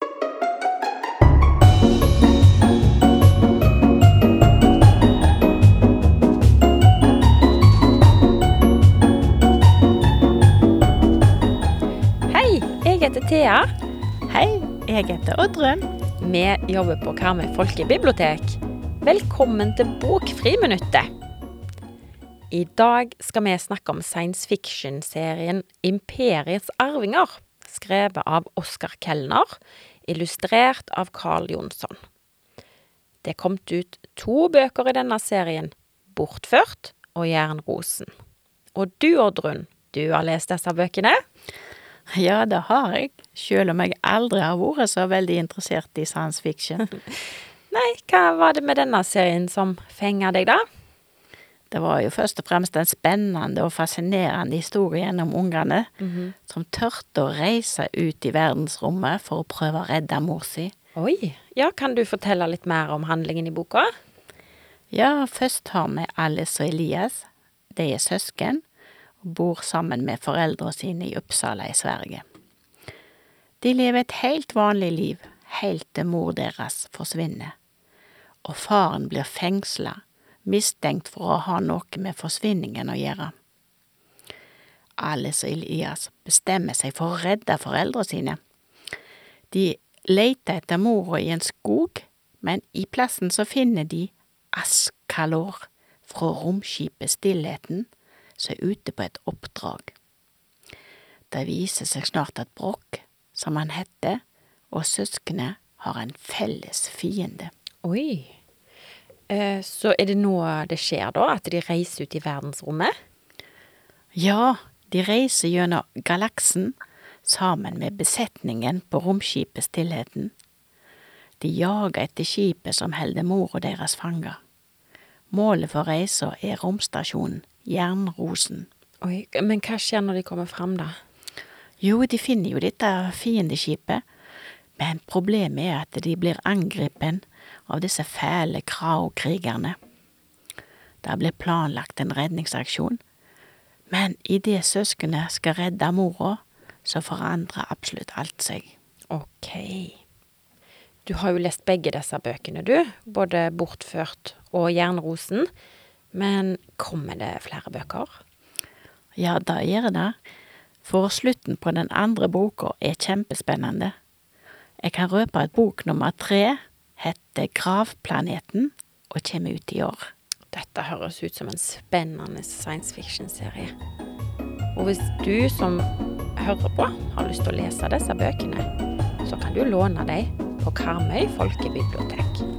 Hei, jeg heter Thea. Hei, jeg heter Oddrun. Vi jobber på Karmøy folkebibliotek. Velkommen til Bokfriminuttet. I dag skal vi snakke om science fiction-serien Imperiets arvinger, skrevet av Oskar Kellner, illustrert av Carl Jonsson. Det er kommet ut to bøker i denne serien, Bortført og Jernrosen. Og du, Oddrun, du har lest disse bøkene? Ja, det har jeg, selv om jeg aldri har vært så veldig interessert i science fiction. Nei, hva var det med denne serien som fenga deg, da? Det var jo først og fremst en spennende og fascinerende historie gjennom ungene som tørte å reise ut i verdensrommet for å prøve å redde mor si. Oi, ja, kan du fortelle litt mer om handlingen i boka? Ja, først har vi Alice og Elias. De er søsken og bor sammen med foreldrene sine i Uppsala i Sverige. De lever et helt vanlig liv, helt til mor deres forsvinner. Og faren blir fengsla, mistenkt for å ha noe med forsvinningen å gjøre. Alice og Elias bestemmer seg for å redde foreldrene sine. De leter etter mora i en skog, men i plassen så finner de Askalor fra romskipet Stillheten, som er ute på et oppdrag. Det viser seg snart at Broch, som han heter, og søsknene har en felles fiende. Oi. Eh, så er det nå det skjer, da? At de reiser ut i verdensrommet? Ja, de reiser gjennom galaksen sammen med besetningen på romskipet Stillheten. De jager etter skipet som holder mora deres fanga. Målet for reisa er romstasjonen Jernrosen. Oi, men hva skjer når de kommer fram, da? Jo, de finner jo dette fiendeskipet, men problemet er at de blir angripen av disse fæle Krao-krigerne. Det blir planlagt en redningsaksjon, men idet søsknene skal redde mora, så forandrer absolutt alt seg. Ok. Du har jo lest begge disse bøkene, du. Både Bortført og Jernrosen. Men kommer det flere bøker? Ja, det gjør det, for slutten på den andre boka er kjempespennende. Jeg kan røpe at bok nummer tre heter Gravplaneten og kommer ut i år. Dette høres ut som en spennende science fiction-serie. Og hvis du som hører på, har lyst til å lese disse bøkene, så kan du låne dem på Karmøy folkebibliotek.